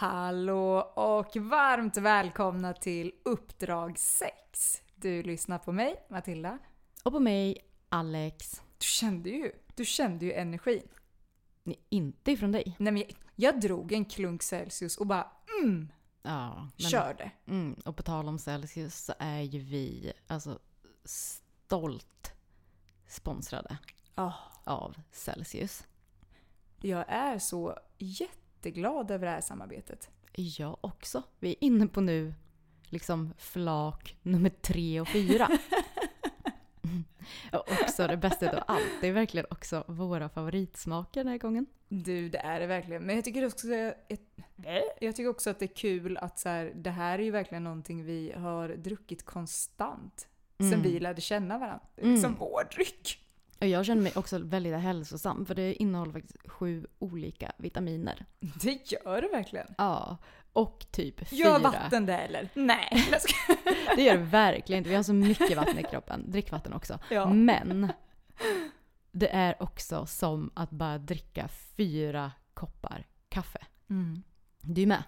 Hallå och varmt välkomna till Uppdrag 6. Du lyssnar på mig, Matilda. Och på mig, Alex. Du kände ju, du kände ju energin. Nej, inte ifrån dig. Nej, men jag, jag drog en klunk Celsius och bara mm, Ja, men, körde. Mm, och på tal om Celsius så är ju vi alltså stolt sponsrade Ah, av Celsius. jag är så jätteglad över det här samarbetet. Jag också. Vi är inne på nu liksom flak nummer tre och fyra. och också det bästa av allt, det är verkligen också våra favoritsmaker den här gången. Du, det är det verkligen. Men jag tycker också, jag tycker också att det är kul att så här, det här är ju verkligen någonting vi har druckit konstant. Sen Mm. vi lärde känna varandra. Det är Mm. liksom vår dryck. Jag känner mig också väldigt hälsosam för det innehåller faktiskt sju olika vitaminer. Det gör det verkligen. Ja, och typ fyra. Gör vatten det eller? Nej. Det gör det verkligen inte. Vi har så mycket vatten i kroppen. Drickvatten också. Ja. Men det är också som att bara dricka fyra koppar kaffe. Mm. Du är med?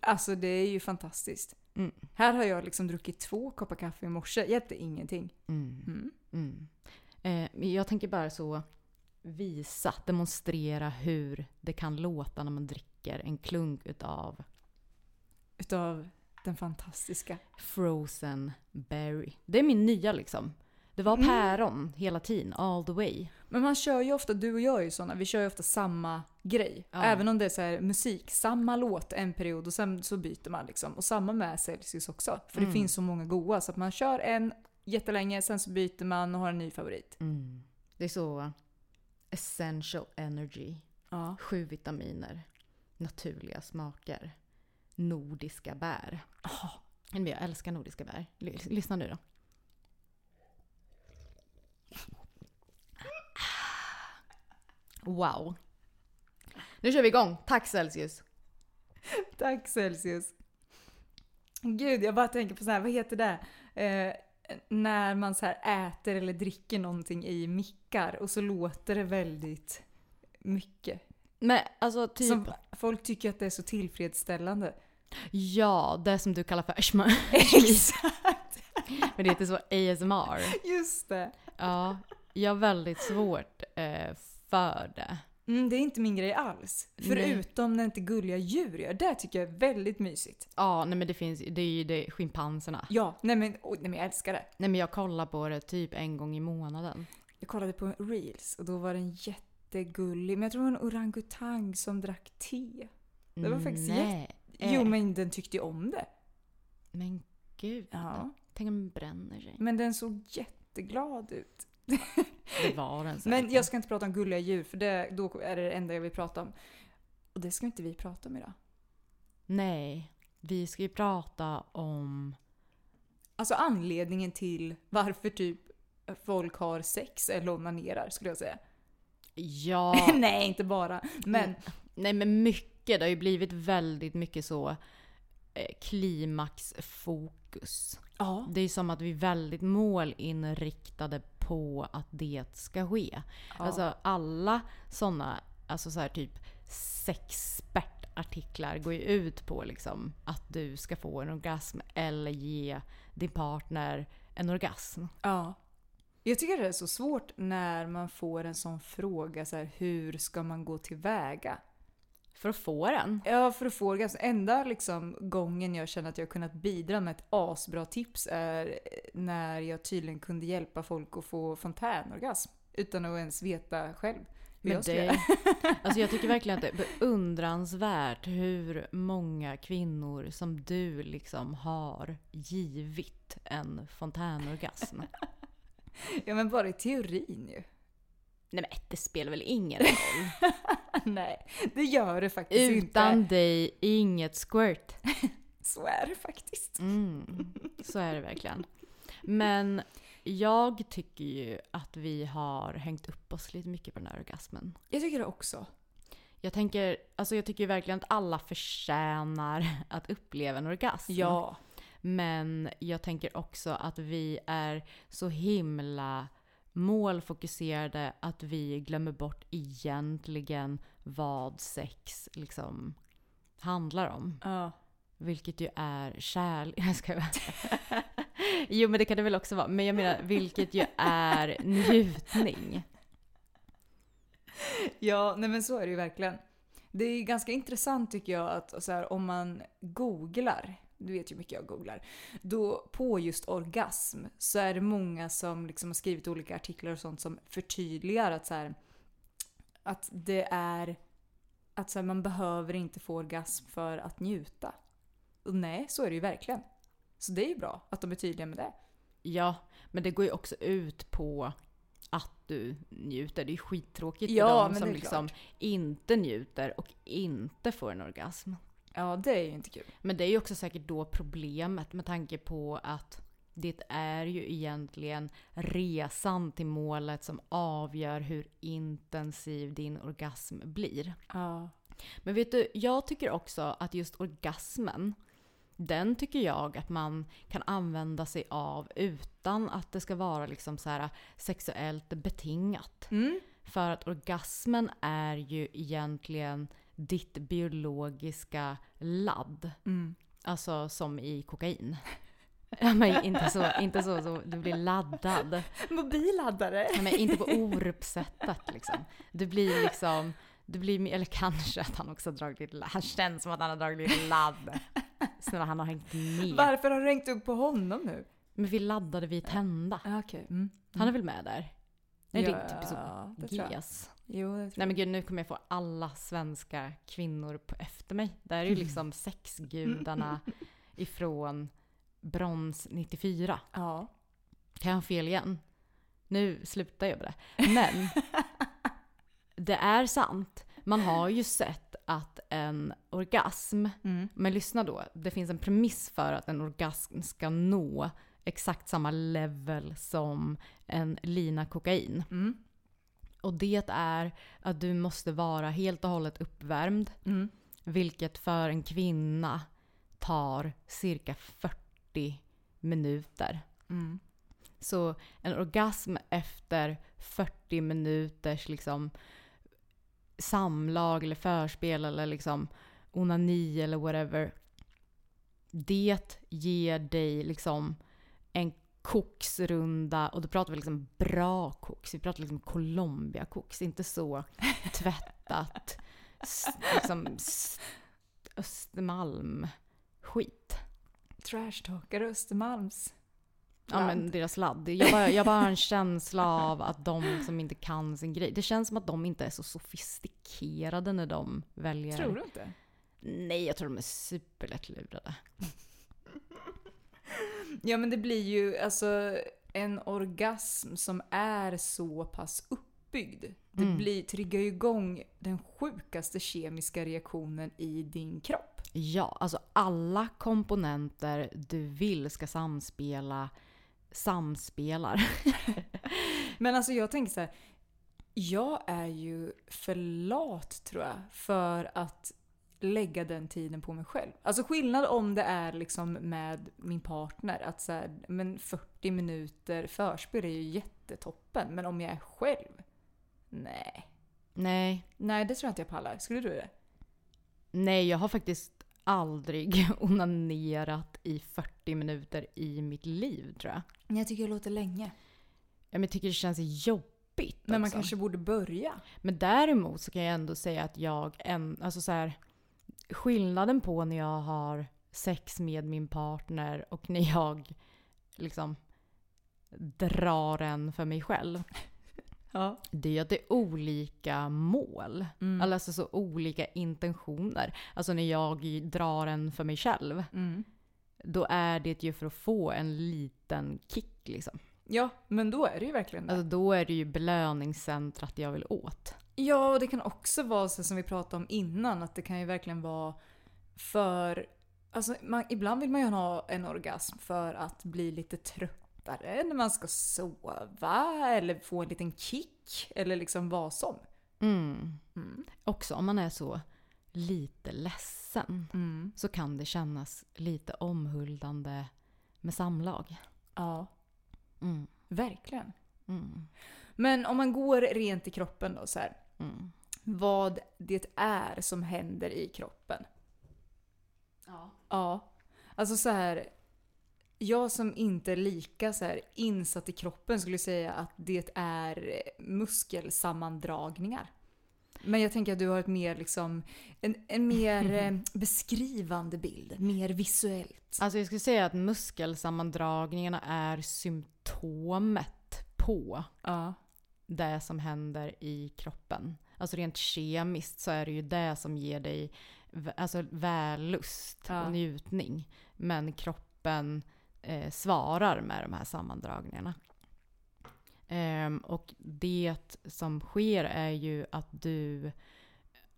Alltså det är ju fantastiskt. Mm. Här har jag liksom druckit två koppar kaffe i morse. Hjälpte ingenting. Mm. Mm. Mm. Eh, jag tänker bara så visa, demonstrera hur det kan låta när man dricker en klunk utav Utav den fantastiska. frozen berry. Det är min nya liksom. Det var Mm. päron hela tiden, all the way. Men man kör ju ofta, du och jag är ju såna, vi kör ju ofta samma grej. Ja. Även om det är så här musik, samma låt en period och sen så byter man liksom. Och samma med Celsius också. För det Mm. finns så många goa så att man kör en jättelänge, sen så byter man och har en ny favorit. Mm. Det är så essential energy. Ja. Sju vitaminer, naturliga smaker, nordiska bär. Oh, jag älskar nordiska bär. Lys- Lyssna nu då. Wow. Nu kör vi igång. Tack Celsius. Tack Celsius. Gud, jag bara tänker på så här, vad heter det? Eh, när man så här äter eller dricker någonting i mickar och så låter det väldigt mycket. Men alltså typ... Som folk tycker att det är så tillfredsställande. Ja, det som du kallar för ashma. Exakt! Men det heter så ASMR. Just det. Ja, jag har väldigt svårt eh, för det. Mm, det är inte min grej alls. Förutom när inte gulliga djur gör. Det tycker jag är väldigt mysigt. Ja, nej men det finns det är ju det, schimpanserna. Ja, nej men, oj, nej men jag älskar det. Nej men jag kollar på det typ en gång i månaden. Jag kollade på reels och då var den jättegullig. Men jag tror det var en orangutang som drack te. Det var faktiskt Nej. Jo Eh, men den tyckte ju om det. Men gud. Ja. Tänk om den bränner sig. Men den såg jätteglad ut. Men jag ska inte prata om gulliga djur för det, då är det det enda jag vill prata om. Och det ska inte vi prata om idag. Nej. Vi ska ju prata om... Alltså anledningen till varför typ folk har sex eller onanerar skulle jag säga. Ja, Nej, inte bara. Men nej men mycket. Det har ju blivit väldigt mycket så eh, klimaxfokus. ja. Det är som att vi är väldigt målinriktade på att det ska ske. Alltså alla sådana, alltså så här typ sexpertartiklar går ju ut på liksom att du ska få en orgasm eller ge din partner en orgasm. Ja. Jag tycker det är så svårt när man får en sån fråga så här, hur ska man gå tillväga? För att få den. Ja, för att få orgasm. Enda liksom, gången jag känner att jag kunnat bidra med ett asbra tips är när jag tydligen kunde hjälpa folk att få fontänorgasm. Utan att ens veta själv Men jag göra. alltså jag tycker verkligen att det är beundransvärt hur många kvinnor som du liksom har givit en fontänorgasm. Ja, men bara i teorin ju. Nej men det spelar väl ingen roll? Nej, det gör det faktiskt Utan inte. dig, inget squirt. Så är det faktiskt. Mm, så är det verkligen. Men jag tycker ju att vi har hängt upp oss lite mycket på den här orgasmen. Jag tycker det också. Jag tänker, alltså jag tycker verkligen att alla förtjänar att uppleva en orgasm. Ja. Men jag tänker också att vi är så himla målfokuserade att vi glömmer bort egentligen vad sex liksom handlar om. Ja. Vilket ju är kärlek. Jag ska. Jo men det kan det väl också vara. Men jag menar vilket ju är njutning. Ja, nej men så är det ju verkligen. Det är ganska intressant tycker jag att så här, om man googlar, du vet ju hur mycket jag googlar, då på just orgasm så är det många som liksom har skrivit olika artiklar och sånt som förtydligar att så här, att det är att så här, man behöver inte få orgasm för att njuta. Och nej, så är det ju verkligen. Så det är ju bra att de är tydliga med det. Ja, men det går ju också ut på att du njuter. Det är ju skittråkigt Ja, för dem som liksom inte njuter och inte får en orgasm. Ja, det är ju inte kul. Men det är ju också säkert då problemet med tanke på att det är ju egentligen resan till målet som avgör hur intensiv din orgasm blir. Ja. Men vet du, jag tycker också att just orgasmen, den tycker jag att man kan använda sig av utan att det ska vara liksom så här sexuellt betingat. Mm. För att orgasmen är ju egentligen ditt biologiska ladd. Mm. Alltså som i kokain. Ja, men inte så, inte så, så du blir laddad. Mobilladdare! Nej, men inte på Orup-sättet liksom. Du blir liksom, du blir, eller kanske att han också har dragit lite ladd. Han känns som att han har dragit lite ladd. Snälla han har hängt med. Varför har du hängt upp på honom nu? Men vi laddade vid Tända. Ah, Okej. Mm. Han är väl med där? Nej, det Ja, är typ så. det. GES. Jo, Nej men gud, nu kommer jag få alla svenska kvinnor på efter mig. Det här är ju liksom sexgudarna ifrån brons 94. Ja. Kan jag ha fel igen? Nu slutar jag med det. Men det är sant. Man har ju sett att en orgasm, Mm. men lyssna då, det finns en premiss för att en orgasm ska nå exakt samma level som en lina kokain. Mm. Och det är att du måste vara helt och hållet uppvärmd. Mm. Vilket för en kvinna tar cirka 40 minuter. Mm. Så en orgasm efter 40 minuters liksom samlag eller förspel eller liksom onani eller whatever. Det ger dig liksom en koksrunda och då pratar vi liksom bra koks. Vi pratar liksom Colombia koks, inte så tvättat liksom s- Östermalm skit. Trashtalkare Östermalms. Ja Ladd. men deras ladd. Jag bara, jag bara har en känsla av att de som inte kan sin grej. Det känns som att de inte är så sofistikerade när de väljer. Tror du inte? Nej, jag tror de är superlättlurade. Ja men det blir ju alltså en orgasm som är så pass uppbyggd. Det Mm. blir, triggar ju igång den sjukaste kemiska reaktionen i din kropp. Ja, alltså alla komponenter du vill ska samspela samspelar. Men alltså jag tänker så här. Jag är ju för lat tror jag för att lägga den tiden på mig själv. Alltså skillnad om det är liksom med min partner. Att så här, men 40 minuter förspel är ju jättetoppen. Men om jag är själv? Nej. Nej, Nej, det tror jag inte jag pallar. Skulle du det? nej jag har faktiskt aldrig onanerat i 40 minuter i mitt liv tror jag. Nej, jag tycker det låter länge. Ja, men Jag tycker det känns jobbigt Men man också. kanske borde börja. Men däremot så kan jag ändå säga att jag, en, alltså så här, skillnaden på när jag har sex med min partner och när jag liksom drar en för mig själv. Ja. Det är att det är olika mål. Mm. Alltså så olika intentioner. Alltså när jag drar en för mig själv. Mm. Då är det ju för att få en liten kick liksom. Ja, men då är det ju verkligen det. Alltså då är det ju belöningscentrat jag vill åt. Ja, och det kan också vara så som vi pratade om innan, att det kan ju verkligen vara för... Alltså, man, ibland vill man ju ha en orgasm för att bli lite tröttare när man ska sova eller få en liten kick eller liksom vad som. Mm. Mm. Också om man är så lite ledsen Mm. så kan det kännas lite omhuldande med samlag. Ja, Mm. verkligen. Mm. Men om man går rent i kroppen då så här. Mm. Vad det är som händer i kroppen. Ja. Ja. Alltså så här. Jag som inte är lika så här insatt i kroppen skulle säga att det är muskelsammandragningar. Men jag tänker att du har ett mer liksom, en, en mer eh, beskrivande bild, mer visuellt. Alltså jag skulle säga att muskelsammandragningarna är symptomet på Ja. Det som händer i kroppen. Alltså rent kemiskt så är det ju det som ger dig alltså vällust Ja. och njutning. Men kroppen eh, svarar med de här sammandragningarna. Ehm, och det som sker är ju att du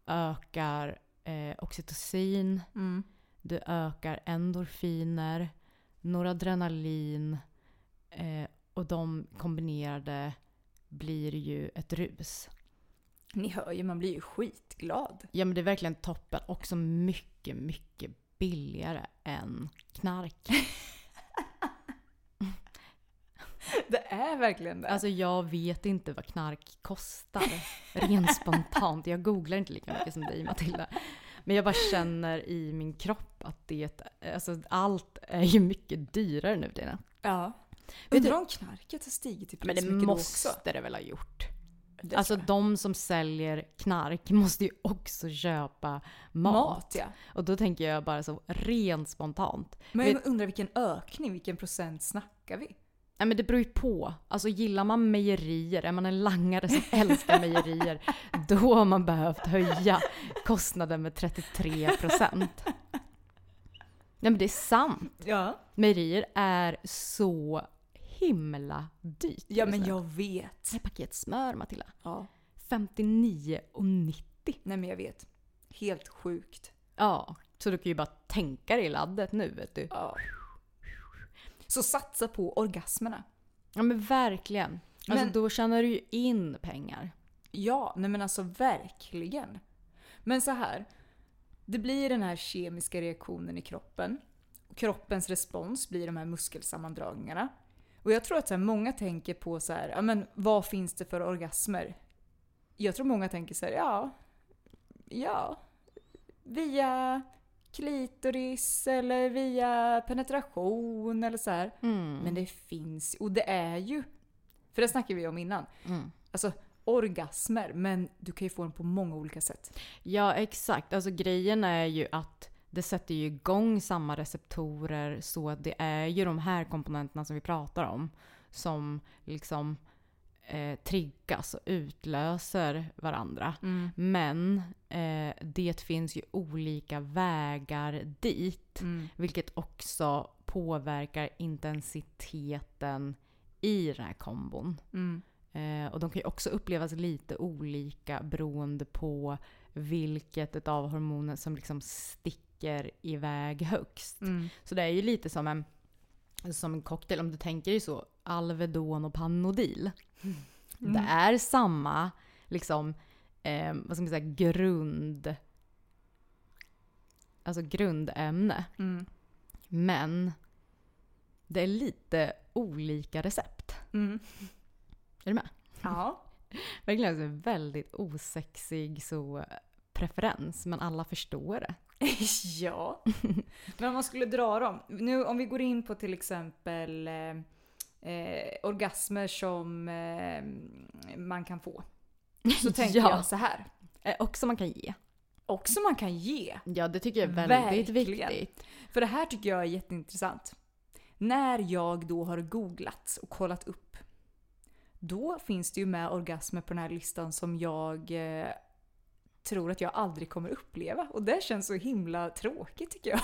ökar eh, oxytocin, Mm. du ökar endorfiner, noradrenalin eh, och de kombinerade blir ju ett rus. Ni hör ju, man blir ju skitglad. Ja men det är verkligen toppen. Också mycket, mycket billigare än knark. Det är verkligen det. Alltså jag vet inte vad knark kostar. Rent spontant. Jag googlar inte lika mycket som dig Matilda. Men jag bara känner i min kropp att det, alltså allt är ju mycket dyrare nu tiden. ja. Undrar om knarket har stigit i pris Men det mycket då också. måste det väl ha gjort. Det Alltså de som säljer knark måste ju också köpa mat. Mat ja. Och då tänker jag bara så rent spontant. Men jag undrar vilken ökning, vilken procent snackar vi? Nej men det beror ju på. Alltså gillar man mejerier, är man en langare som älskar mejerier, då har man behövt höja kostnaden med 33 procent. Nej men det är sant. Ja. Mejerier är så himla dyrt. Ja men jag vet. Ett paket smör Matilda, Ja. 59,90. Nej men jag vet. Helt sjukt. Ja, så du kan ju bara tänka dig laddet nu vet du. Ja. Så satsa på orgasmerna. Ja men verkligen. Alltså Men- då tjänar du ju in pengar. Ja, nej men alltså verkligen. Men så här. Det blir den här kemiska reaktionen i kroppen. Kroppens respons blir de här muskelsammandragningarna. Och jag tror att så här, många tänker på så här, ja men vad finns det för orgasmer? Jag tror många tänker så här, ja, ja, via klitoris eller via penetration eller så här. Mm. Men det finns, och det är ju, för det snackade vi om innan, Mm. alltså orgasmer, men du kan ju få den på många olika sätt. Ja, exakt. Alltså grejen är ju att det sätter ju igång samma receptorer så att det är ju de här komponenterna som vi pratar om som liksom eh, triggas och utlöser varandra. Men eh, det finns ju olika vägar dit. Vilket också påverkar intensiteten i den här kombon. Eh, och de kan ju också upplevas lite olika beroende på vilket av hormoner som liksom sticker iväg högst. Så det är ju lite som en, som en cocktail. Om du tänker dig så, Alvedon och Panodil. Det är samma liksom, eh, vad ska man säga, grund... Alltså grundämne. Mm. Men det är lite olika recept. Mm. Är du med? Ja. Verkligen alltså en väldigt osexig så preferens, men alla förstår det. ja. Men om man skulle dra dem. Nu om vi går in på till exempel eh, eh, orgasmer som eh, man kan få. Så tänker Ja. jag så här. Eh, också man kan ge. Också man kan ge. Ja, det tycker jag är väldigt Verkligen. viktigt. För det här tycker jag är jätteintressant. När jag då har googlat och kollat upp. Då finns det ju med orgasmer på den här listan som jag eh, tror att jag aldrig kommer uppleva. Och det känns så himla tråkigt tycker jag.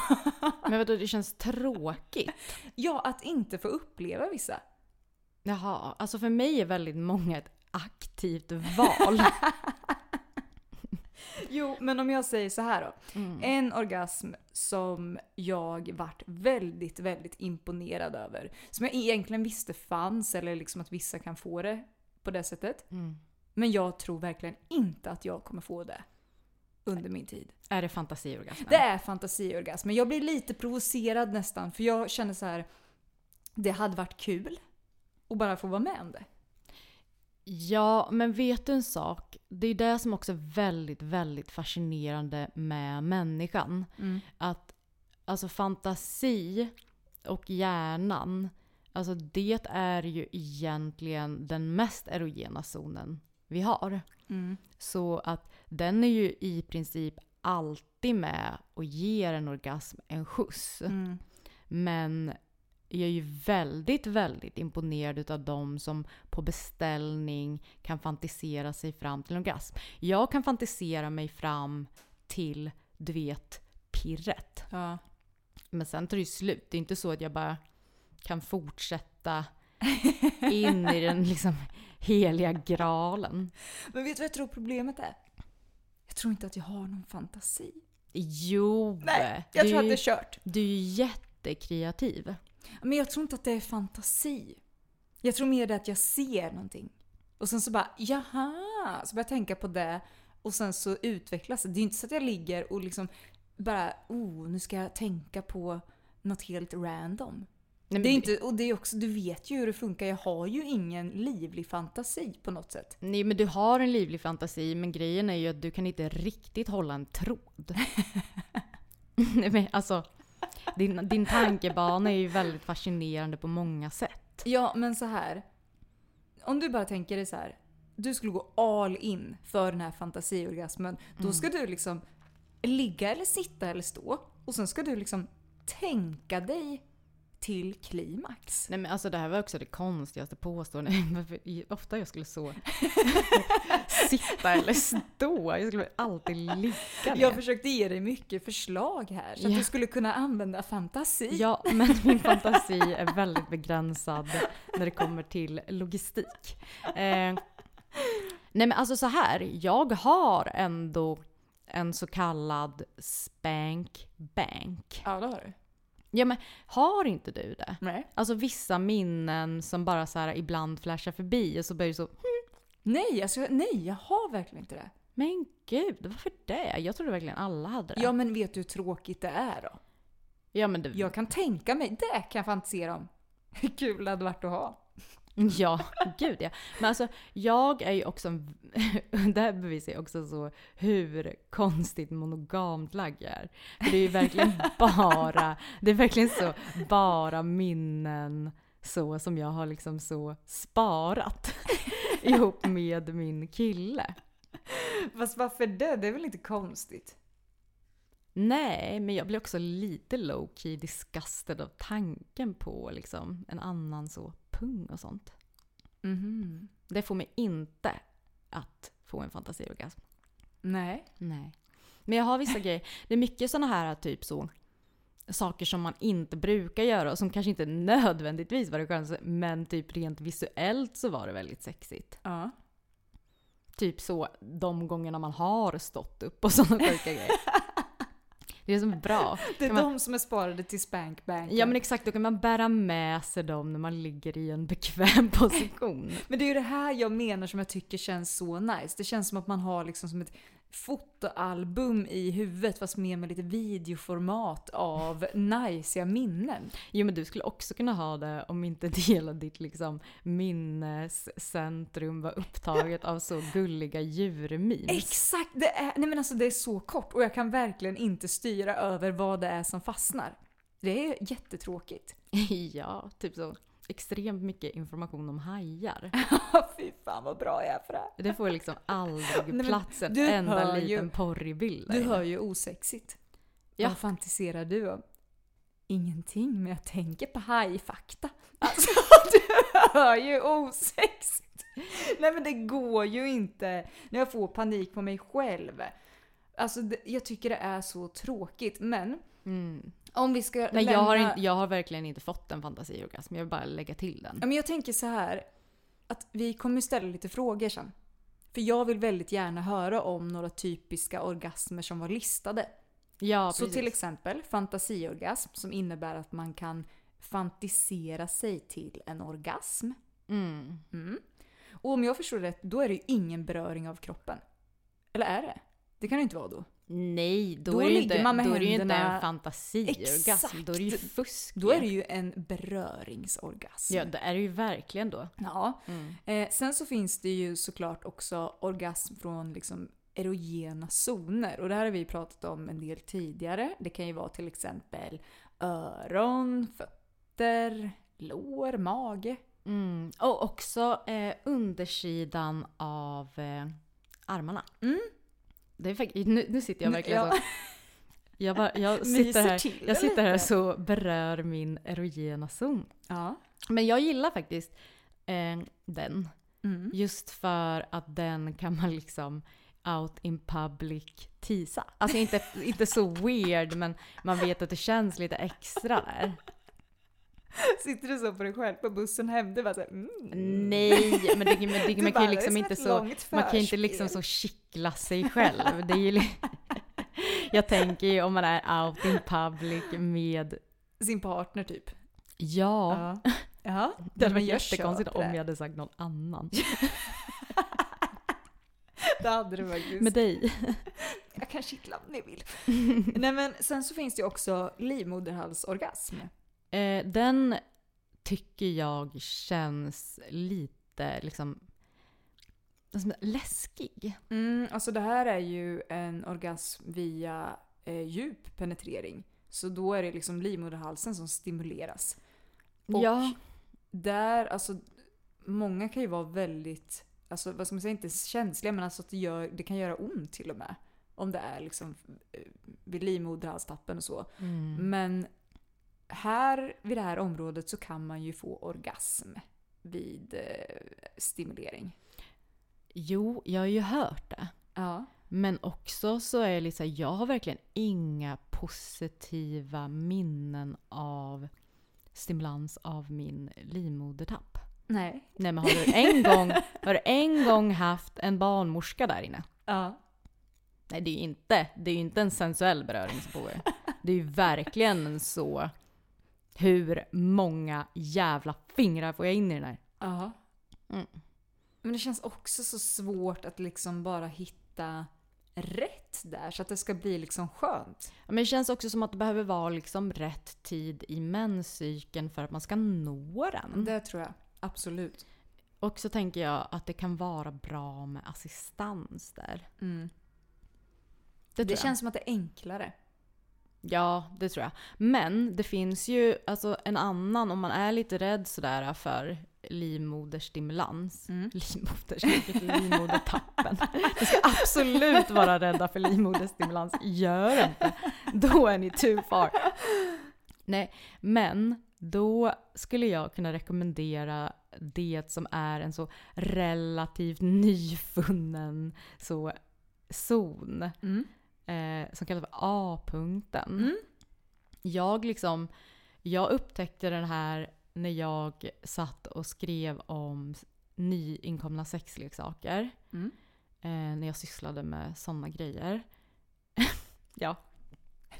Men vadå, det känns tråkigt? ja, att inte få uppleva vissa. Jaha, alltså för mig är väldigt många ett aktivt val. Jo, men om jag säger så här då. Mm. En orgasm som jag vart väldigt, väldigt imponerad över. Som jag egentligen visste fanns, eller liksom att vissa kan få det på det sättet. Mm. Men jag tror verkligen inte att jag kommer få det under min tid. Är det fantasiorgasmen? Det är fantasiorgasm, men jag blir lite provocerad nästan för jag känner så här. Det hade varit kul att bara få vara med om det. Ja, men vet du en sak? Det är det som också är väldigt, väldigt fascinerande med människan. Att alltså fantasi och hjärnan, alltså det är ju egentligen den mest erogena zonen vi har. Så att den är ju i princip alltid med och ger en orgasm en skjuts. Men jag är ju väldigt, väldigt imponerad av de som på beställning kan fantisera sig fram till en orgasm. Jag kan fantisera mig fram till, du vet, pirret. Ja. Men sen tar det ju slut. Det är inte så att jag bara kan fortsätta in i den liksom heliga graalen. Men vet du vad jag tror problemet är? Jag tror inte att jag har någon fantasi. Jo! Nej, jag tror att det är kört. du är ju jättekreativ. Men jag tror inte att det är fantasi. Jag tror mer det att jag ser någonting. Och sen så bara, jaha! Så börjar jag tänka på det. Och sen så utvecklas det. Det är ju inte så att jag ligger och liksom bara, oh, nu ska jag tänka på något helt random. Nej, Det är inte, och det är också, du vet ju hur det funkar. Jag har ju ingen livlig fantasi på något sätt. Nej men du har en livlig fantasi men grejen är ju att du kan inte riktigt hålla en tråd. Nej men alltså, din, din tankebana är ju väldigt fascinerande på många sätt. Ja, men så här. Om du bara tänker dig så här. Du skulle gå all in för den här fantasiorgasmen. Då ska du liksom ligga eller sitta eller stå. Och sen ska du liksom tänka dig till klimax. Nej men alltså det här var också det konstigaste påståendet. Ofta jag skulle så sitta eller stå. Jag skulle alltid ligga ner. Jag försökte ge dig mycket förslag här. Så att Ja. du skulle kunna använda fantasi. Ja, men min fantasi är väldigt begränsad när det kommer till logistik. Eh, nej men alltså så här, jag har ändå en så kallad spank bank. Ja, det har du. Ja men har inte du det? Nej. Alltså vissa minnen som bara så här ibland flashar förbi och så börjar du så Nej, alltså, nej, jag har verkligen inte det. Men gud, varför det? Jag trodde verkligen alla hade det. Ja, men vet du hur tråkigt det är då? ja men det, Jag kan tänka mig, det kan jag fantisera om. Hur kul det hade varit att ha. Ja, gud ja. Men alltså, jag är ju också... Det här bevisar ju också så hur konstigt monogamt lagd jag är. För det är ju verkligen bara... Det är verkligen så bara minnen så som jag har liksom så sparat ihop med min kille. Fast varför det? Det är väl inte konstigt? Nej, men jag blir också lite low key disgusted av tanken på liksom en annan så pung och sånt. Mhm. Det får mig inte att få en fantasiorgasm. Nej. Nej. Men jag har vissa grejer. Det är mycket sådana här typ så saker som man inte brukar göra och som kanske inte nödvändigtvis var det skönaste men typ rent visuellt så var det väldigt sexigt. Ja. Typ så de gångerna man har stått upp och sådana sjuka grejer. Det är det som är bra. Det är Kan man- de som är sparade till spankbanken. Ja men exakt, då kan man bära med sig dem när man ligger i en bekväm position. Men det är ju det här jag menar som jag tycker känns så nice. Det känns som att man har liksom som ett fotoalbum i huvudet fast mer med lite videoformat av najsiga minnen. Jo men du skulle också kunna ha det om inte hela ditt liksom minnescentrum var upptaget av så gulliga djurmemes. Exakt! Det är, nej men alltså det är så kort och jag kan verkligen inte styra över vad det är som fastnar. Det är jättetråkigt. ja, typ så. Extremt mycket information om hajar. Fy fan vad bra jag är för det här. Det får liksom aldrig plats en enda hör ju- liten porrig bild. Du hör ju osexigt. Ja. Vad fantiserar du om? Ingenting, men jag tänker på hajfakta. Alltså, du hör ju osexigt. Nej men det går ju inte när jag får panik på mig själv. Alltså jag tycker det är så tråkigt, men Mm. om vi ska Nej, jag, har lämna- inte, jag har verkligen inte fått en fantasiorgasm. Jag vill bara lägga till den. Ja, men jag tänker så här att vi kommer ställa lite frågor sen. För jag vill väldigt gärna höra om några typiska orgasmer som var listade. Ja, Så precis. till exempel fantasiorgasm som innebär att man kan fantisera sig till en orgasm. Mm. Mm. Och om jag förstår rätt, då är det ju ingen beröring av kroppen. Eller är det? Det kan det inte vara då. Nej, då, Då är det ju inte, man med då är det ju inte en fantasiorgasm. Då är det ju fusk. Då är det ju en beröringsorgasm. Ja, det är det ju verkligen då. Ja. Mm. Eh, sen så finns det ju såklart också orgasm från liksom erogena zoner. Och det här har vi pratat om en del tidigare. Det kan ju vara till exempel öron, fötter, lår, mage. Mm. Och också eh, undersidan av eh, armarna. Mm. Det är nu, nu sitter jag verkligen Ja. så. Jag, bara, jag sitter här, till jag sitter här så berör min erogena zon. Ja. Men jag gillar faktiskt eh, den. Mm. Just för att den kan man liksom out in public tisa. Alltså inte, inte så weird men man vet att det känns lite extra där. Sitter du så på dig själv på bussen hem? Du bara såhär mm. Nej, men det, men det, man kan ju liksom som inte så... Man kan ju inte liksom så kittla sig själv. Det är ju Jag tänker ju om man är out in public med... Sin partner typ. Ja, Ja. ja. det hade varit jag jättekonstigt om jag hade sagt någon annan. Det hade du faktiskt. Med dig. Jag kan kittla om ni vill. Nej men sen så finns det ju också livmoderhalsorgasm. Eh, den tycker jag känns lite liksom som läskig. Mm, alltså det här är ju en orgasm via eh, djup penetrering. Så då är det liksom livmoderhalsen som stimuleras. Och Ja. där, alltså många kan ju vara väldigt, alltså vad ska man säga, inte känsliga men alltså att det, gör, det kan göra ont till och med. Om det är liksom eh, vid livmoderhalstappen och så. Mm. Men här vid det här området så kan man ju få orgasm vid eh, stimulering. Jo, jag har ju hört det. Ja. Men också så är det här, jag har verkligen inga positiva minnen av stimulans av min livmodertapp. Nej. Nej men har du en gång, har du en gång haft en barnmorska där inne? Ja. Nej det är ju inte, det är inte en sensuell beröring som pågår. Det är ju verkligen en så, hur många jävla fingrar får jag in i den här? Ja. Mm. Men det känns också så svårt att liksom bara hitta rätt där så att det ska bli liksom skönt. Ja, Men det känns också som att det behöver vara liksom rätt tid i menscykeln för att man ska nå den. Det tror jag. Absolut. Och så tänker jag att det kan vara bra med assistans där. Mm. Det, Det, känns som att det är enklare. Ja, det tror jag. Men det finns ju alltså en annan, om man är lite rädd sådär för livmoderstimulans. Mm. Livmoders, livmodertappen. Ni ska absolut vara rädda för livmoderstimulans. Gör inte. Då är ni too far. Nej, men då skulle jag kunna rekommendera det som är en så relativt nyfunnen så zon Mm. Eh, som kallas för A-punkten. Mm. Jag liksom, jag upptäckte den här när jag satt och skrev om nyinkomna sexleksaker. Mm. Eh, när jag sysslade med sådana grejer. ja.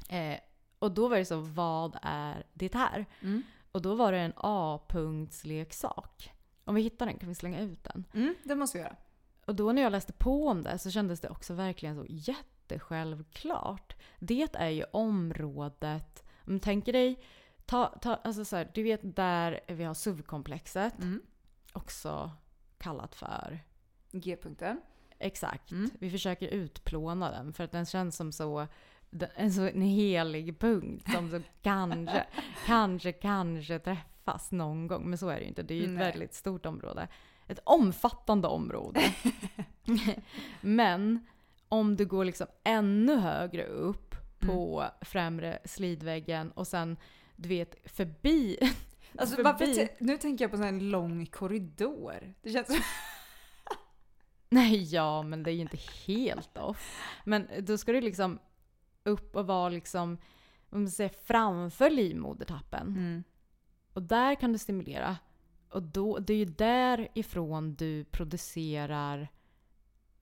Eh, och då var det så, vad är det här? Mm. Och då var det en A-punktsleksak. Om vi hittar den kan vi slänga ut den. Mm, det måste vi göra. Och då när jag läste på om det så kändes det också verkligen så jättesjälvklart. Det är ju området, tänker dig, ta, ta, alltså så här, du vet där vi har SUV-komplexet, Mm. också kallat för G-punkten. Exakt. Mm. Vi försöker utplåna den för att den känns som så en, så en helig punkt som så kanske, kanske, kanske träffas någon gång. Men så är det ju inte. Det är ju ett Nej. väldigt stort område. Ett omfattande område. Men om du går liksom ännu högre upp på främre slidväggen och sen du vet förbi. Alltså, förbi. nu tänker jag på en lång korridor. Det känns som... Nej, ja, men det är ju inte helt off. Men då ska du liksom upp och vara liksom, om man säger framför livmodertappen. Mm. Och där kan du stimulera. Och då, det är ju därifrån du producerar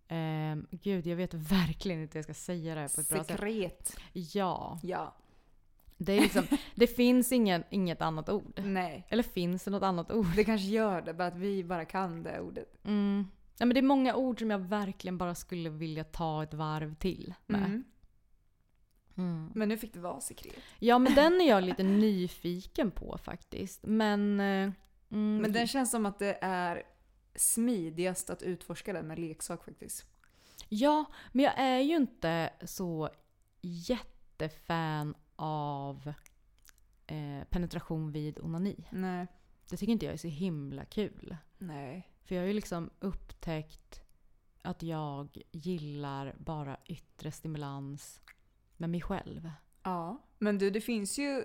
ehm, gud, jag vet verkligen inte hur jag ska säga det här på ett bra sätt. Sekret. Ja. Ja. Det, är liksom, det finns ingen, inget annat ord. Nej. Eller finns det något annat ord? Det kanske gör det, bara att vi bara kan det ordet. Mm. Ja, men det är många ord som jag verkligen bara skulle vilja ta ett varv till med. Mm. Mm. Men nu fick det vara sekret. Ja, men den är jag lite nyfiken på faktiskt. Men... eh, Mm, Men den känns som att det är smidigast att utforska den med leksak faktiskt. Ja, men jag är ju inte så jättefan av eh, penetration vid onani. Nej. Det tycker inte jag är så himla kul. Nej. För jag har ju liksom upptäckt att jag gillar bara yttre stimulans med mig själv. Ja. Men du, det finns ju...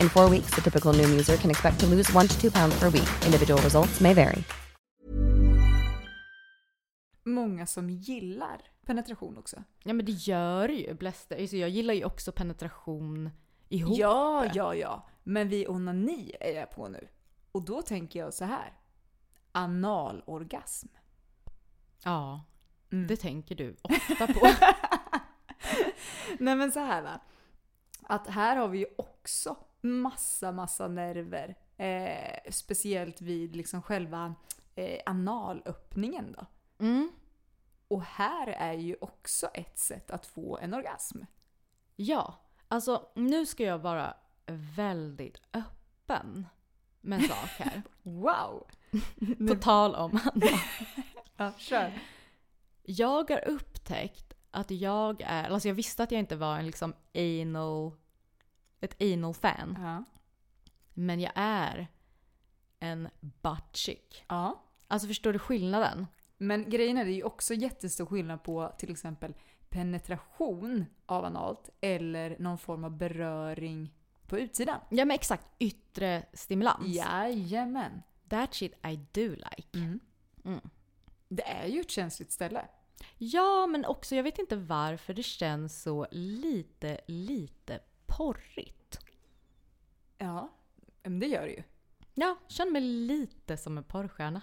In four weeks, the typical Noom user can expect to lose one to two pounds per week. Individual results may vary. Många som gillar penetration också. Ja men det gör ju. Bläster. Alltså, jag gillar ju också penetration ihop. Ja, ja, ja. Men vid onani är jag på nu. Och då tänker jag så här. Analorgasm. Ja, Mm. det tänker du ofta på. Nej men så här va. Att här har vi ju också massa, massa nerver. Eh, speciellt vid liksom själva eh, analöppningen då. Mm. Och här är ju också ett sätt att få en orgasm. Ja, alltså nu ska jag vara väldigt öppen med en sak här. Wow! På tal om Anna. Ja, kör. Jag har upptäckt att jag är, alltså jag visste att jag inte var en liksom anal, ett anal fan. Ja. Men jag är en butt chick. ja. Alltså förstår du skillnaden? Men grejen är det är ju också jättestor skillnad på till exempel penetration av analt eller någon form av beröring på utsidan. Ja men exakt, yttre stimulans. Jajamän. That shit I do like. Mm. Det är ju ett känsligt ställe. Ja, men också jag vet inte varför det känns så lite, lite porrigt. Ja, men det gör det ju. Ja, känner mig lite som en porrstjärna.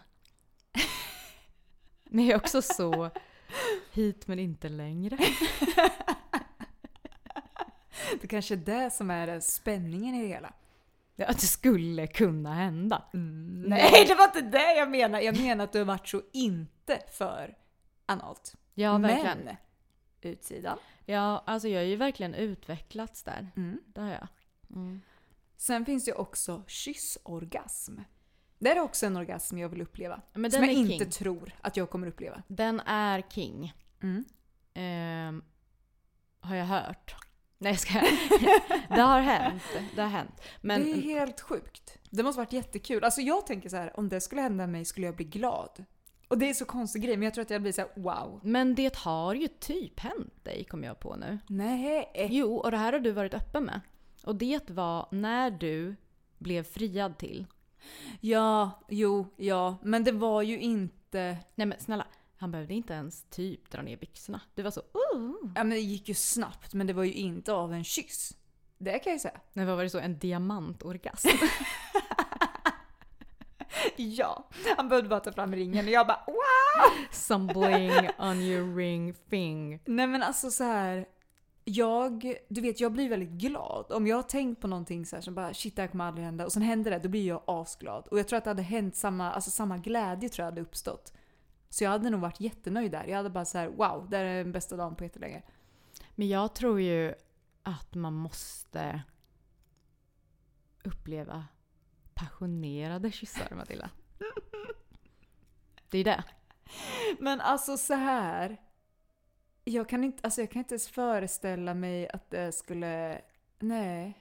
Men jag är också så hit men inte längre. Det kanske är det som är spänningen i det hela. Ja, det skulle kunna hända. Nej, det var inte det jag menade. Jag menar att du har varit så inte för analt. Ja, verkligen. Men utsidan. Ja, alltså jag har ju verkligen utvecklats där. Mm. Det har jag. Mm. Sen finns det också kyssorgasm. Det är också en orgasm jag vill uppleva. Men som jag inte king. tror att jag kommer uppleva. Den är king. Mm. Ehm, har jag hört. Nej jag ska. Det har hänt. Det har hänt. Men det är helt sjukt. Det måste varit jättekul. Alltså jag tänker så här, om det skulle hända mig skulle jag bli glad. Och det är så konstig grej, men jag tror att jag blir så här: wow. Men det har ju typ hänt dig, kom jag på nu. Nej. Jo, och det här har du varit öppen med. Och det var när du blev friad till. Ja, jo, ja. Men det var ju inte... Nej men snälla, han behövde inte ens typ dra ner byxorna. Du var så uh. Ja men det gick ju snabbt, men det var ju inte av en kyss. Det kan jag ju säga. Nej, vad var det så? En diamantorgasm? Ja. Han behövde bara ta fram ringen och jag bara wow! Some bling on your ring thing. Nej men alltså så här. Jag, du vet jag blir väldigt glad. Om jag har tänkt på någonting så här som bara shit det här kommer aldrig hända och sen händer det, då blir jag asglad. Och jag tror att det hade hänt samma, alltså samma glädje tror jag hade uppstått. Så jag hade nog varit jättenöjd där. Jag hade bara så här: wow, det här är den bästa dagen på jättelänge. Men jag tror ju att man måste uppleva passionerade kyssar, Matilda. Det är det. Men alltså så här. Jag kan inte, alltså jag kan inte ens föreställa mig att det skulle, nej.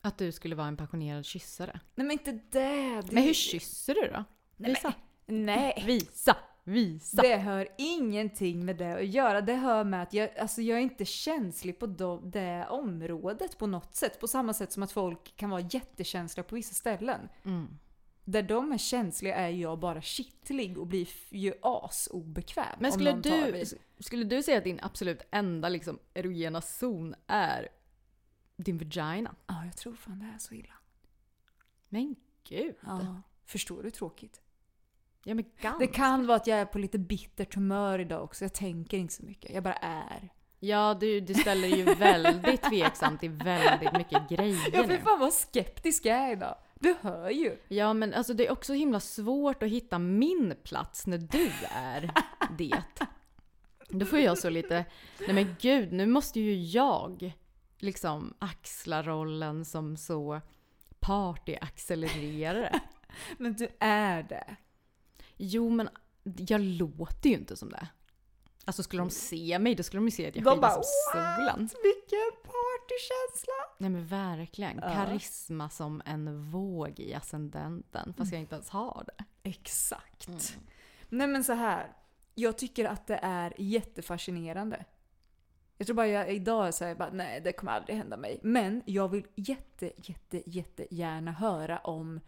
Att du skulle vara en passionerad kyssare. Nej men inte det. det Men hur kysser du då? Nej, Visa. Nej. Visa! Visa! Det hör ingenting med det att göra. Det hör med att jag, alltså jag är inte känslig på det området på något sätt. På samma sätt som att folk kan vara jättekänsliga på vissa ställen. Mm. Där de är känsliga är jag bara kittlig och blir ju asobekväm. Men skulle du, skulle du säga att din absolut enda liksom, erogena zon är din vagina? Ja, jag tror fan det är så illa. Men gud. Ja. Förstår du hur tråkigt? Ja men ganska. Det kan vara att jag är på lite bittert humör idag också. Jag tänker inte så mycket. Jag bara är. Ja, du, du ställer ju väldigt tveksamt till väldigt mycket grejer Ja, för fan vad skeptisk jag är idag. Du hör ju. Ja, men alltså det är också himla svårt att hitta min plats när du är det. Då får jag så lite, nej men gud, nu måste ju jag liksom axla rollen som så partyaccelererare. Men du är det. Jo, men jag låter ju inte som det. Alltså skulle de se mig, då skulle de ju se att jag De bara, som solen. Vilken partykänsla! Nej men verkligen. Ja. Karisma som en våg i ascendenten. Fast jag inte ens har det. Exakt. Mm. Nej men så här. Jag tycker att det är jättefascinerande. Jag tror bara jag idag säger bara nej det kommer aldrig hända mig. Men jag vill jätte, jätte, jättegärna höra om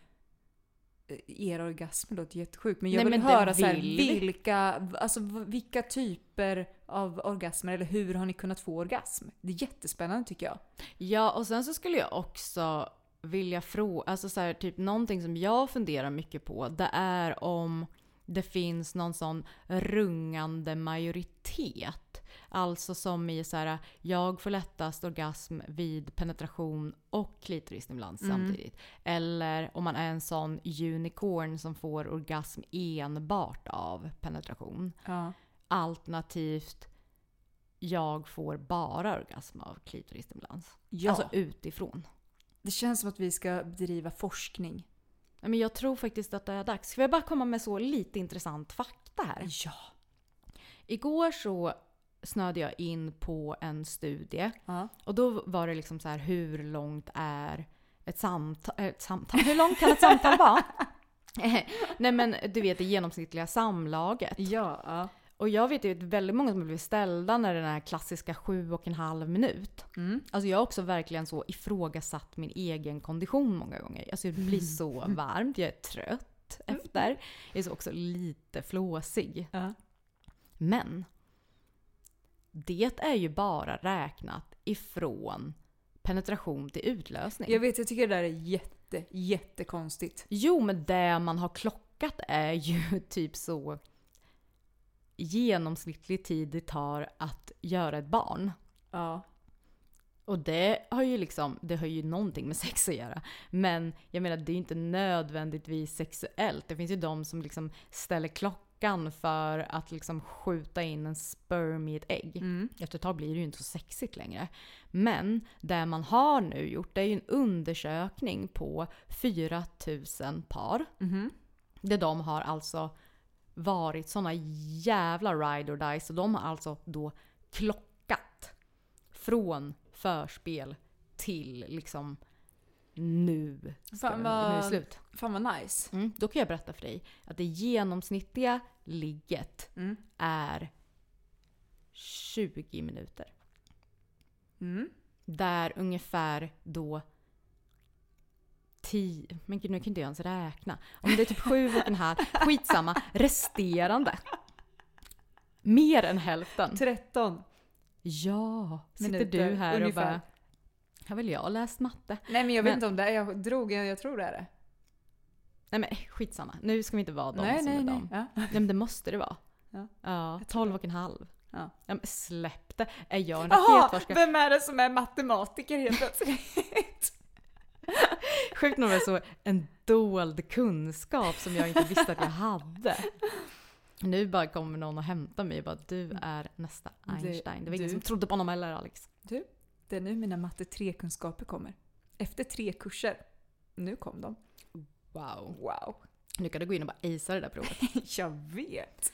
eh, era orgasmer låter jättesjukt men jag Nej, vill men höra så här, vill vi. vilka, alltså, vilka typer av orgasmer eller hur har ni kunnat få orgasm? Det är jättespännande tycker jag. Ja, och sen så skulle jag också vilja fråga, alltså så här, typ någonting som jag funderar mycket på, det är om det finns någon sån rungande majoritet. Alltså som i så här, jag får lättast orgasm vid penetration och klitorisstimulans samtidigt. Eller om man är en sån unicorn som får orgasm enbart av penetration. Ja. Alternativt jag får bara orgasm av klitorisstimulans. ja. Alltså utifrån. det känns som att vi ska bedriva forskning. Men jag tror faktiskt att det är dags. Ska jag bara komma med så lite intressant fakta här? Ja. Igår så snöade jag in på en studie. Ja. Och då var det liksom så här, hur långt är ett samtal? Ett samtal? Hur långt kan ett samtal vara? Nej men du vet det genomsnittliga samlaget. Ja. Och jag vet ju att väldigt många som blir ställda när den här klassiska sju och en halv minut. Mm. Alltså jag har också verkligen så ifrågasatt min egen kondition många gånger. Alltså det blir så varmt, jag är trött efter. Jag är så också lite flåsig. Ja. Men det är ju bara räknat ifrån penetration till utlösning. Jag vet, jag tycker det där är jätte, jättekonstigt. Jo, men det man har klockat är ju typ så genomsnittlig tid det tar att göra ett barn. Ja. Och det har ju liksom, det har ju någonting med sex att göra. Men jag menar det är ju inte nödvändigtvis sexuellt. Det finns ju de som liksom ställer klockan för att liksom skjuta in en sperm i ett ägg. Mm. Efter ett tag blir det ju inte så sexigt längre. Men det man har nu gjort det är ju en undersökning på 4000 par. Mhm. Där de har alltså varit såna jävla ride or die så de har alltså då klockat från förspel till liksom nu ska Fan vi- nu är det vad- slut. Fan vad nice. Mm, då kan jag berätta för dig att det genomsnittliga ligget Mm. är 20 minuter. Mm. Där ungefär då 10, men gud nu kan inte jag ens räkna. Om det är typ sju och en halv, skitsamma, resterande. Mer än hälften. 13. Ja, sitter Minuter, du här ungefär. och bara, har väl jag läst matte? Nej men jag vet Men- inte om det är, jag drog, jag, jag tror det är det. Nej men skitsamma, nu ska vi inte vara de nej, som nej, är nej. de. Ja. Nej men det måste det vara. Ja. Ja, Jag tror 12 och en halv. Ja. Ja, men släpp det. Är jag en raketforskare? vem är det som är matematiker helt plötsligt? Sjukt nog är det så en dold kunskap som jag inte visste att jag hade. Nu bara kommer någon och hämtar mig och bara du är nästa Einstein. Det var ingen som trodde på honom heller Alex. Du, det är nu mina matte 3-kunskaper kommer. Efter tre kurser. Nu kom de. Wow. Wow. Nu kan du gå in och bara acea det där provet. Jag vet.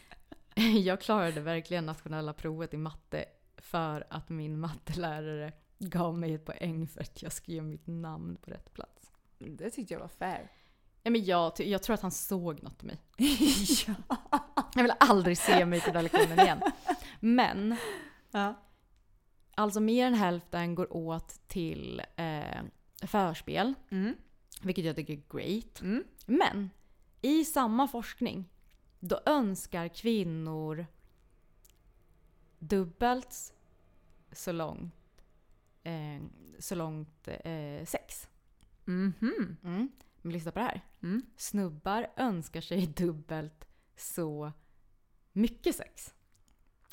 Jag klarade verkligen nationella provet i matte för att min mattelärare gav mig ett poäng för att jag skrev mitt namn på rätt plats. Det tyckte jag var fair. Nej, men jag, jag tror att han såg något i mig. ja. Jag vill aldrig se mig på den lektionen igen. Men ja. alltså mer än hälften går åt till eh, förspel. Mm. Vilket jag tycker är great. Mm. Men i samma forskning då önskar kvinnor dubbelt så långt, eh, så långt eh, sex. Mhm. Mm. Men lyssna på det här. Mm. Snubbar önskar sig dubbelt så mycket sex.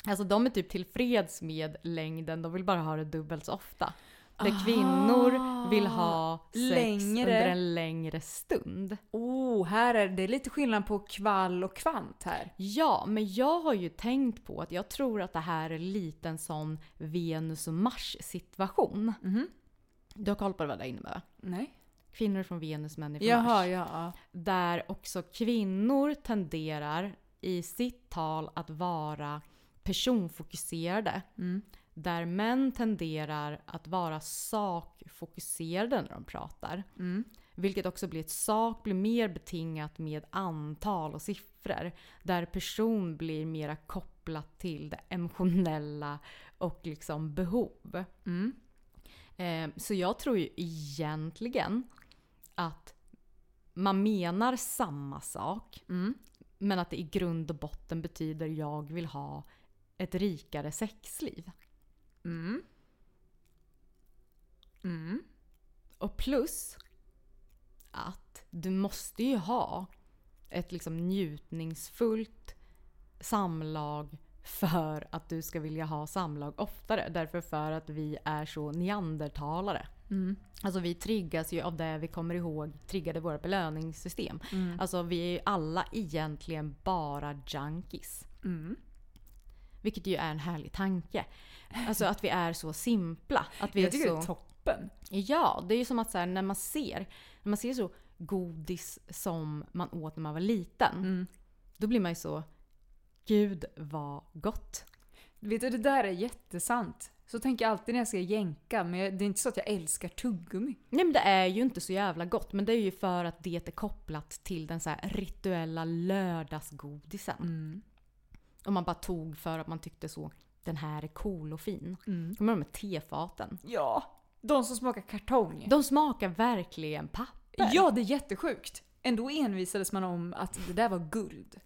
Alltså de är typ tillfreds med längden, de vill bara ha det dubbelt så ofta. Där kvinnor vill ha sex längre. under en längre stund. Oh, här är det lite skillnad på kvall och kvant här. Ja, men jag har ju tänkt på att jag tror att det här är lite en sån Venus och Mars situation. Mhm. Du har koll på vad det innebär? va? Nej. Kvinnor från Venus, män från Jaha, Mars. ja. Där också kvinnor tenderar i sitt tal att vara personfokuserade. Mm. Där män tenderar att vara sakfokuserade när de pratar. Mm. Vilket också blir ett sak blir mer betingat med antal och siffror. Där person blir mera kopplat till det emotionella och liksom behov. Mm. Eh, så jag tror ju egentligen att man menar samma sak. Mm. Men att det i grund och botten betyder jag vill ha ett rikare sexliv. Mm. Mm. Och plus att du måste ju ha ett liksom njutningsfullt samlag för att du ska vilja ha samlag oftare. Därför för att vi är så neandertalare. Mm. Alltså vi triggas ju av det vi kommer ihåg triggade våra belöningssystem. Mm. Alltså vi är ju alla egentligen bara junkies. Mm. Vilket ju är en härlig tanke. Alltså att vi är så simpla. Att vi Jag är tycker så... det är toppen. Ja, det är ju som att så här, när man ser när man ser så godis som man åt när man var liten. Mm. Då blir man ju så Gud vad gott. Vet du, det där är jättesant. Så tänker jag alltid när jag ska jänka, men det är inte så att jag älskar tuggummi. Nej men det är ju inte så jävla gott. Men det är ju för att det är kopplat till den så rituella lördagsgodisen. Mm. Och man bara tog för att man tyckte så den här är cool och fin. Mm. Kommer de med tefaten? Ja, de som smakar kartong. De smakar verkligen papper. Ja, det är jättesjukt. Ändå envisades man om att det där var guld.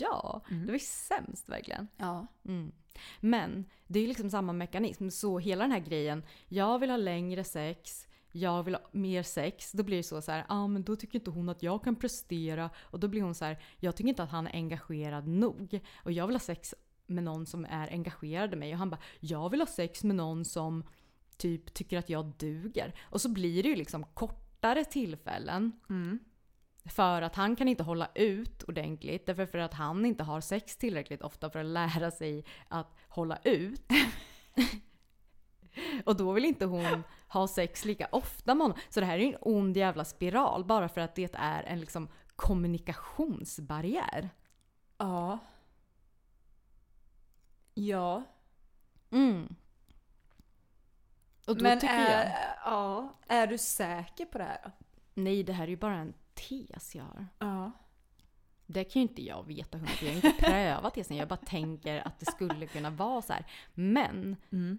Ja, det var ju sämst verkligen. Ja. Mm. Men det är ju liksom samma mekanism. Så hela den här grejen, jag vill ha längre sex, jag vill ha mer sex. Då blir det så, så här, ah, men då tycker inte hon att jag kan prestera. Och då blir hon så här, jag tycker inte att han är engagerad nog. Och jag vill ha sex med någon som är engagerad i mig. Och han bara, jag vill ha sex med någon som typ tycker att jag duger. Och så blir det ju liksom kortare tillfällen. Mm. För att han kan inte hålla ut ordentligt, därför för att han inte har sex tillräckligt ofta för att lära sig att hålla ut. Och då vill inte hon ha sex lika ofta med honom. Så det här är en ond jävla spiral bara för att det är en liksom kommunikationsbarriär. Ja. Ja. Mm. Och då Men tycker är, jag... ja, är du säker på det här då? Nej, det här är ju bara en tes jag har. Ja. Det kan ju inte jag veta hundra Jag har inte prövat tesen. Jag bara tänker att det skulle kunna vara så här. Men Mm.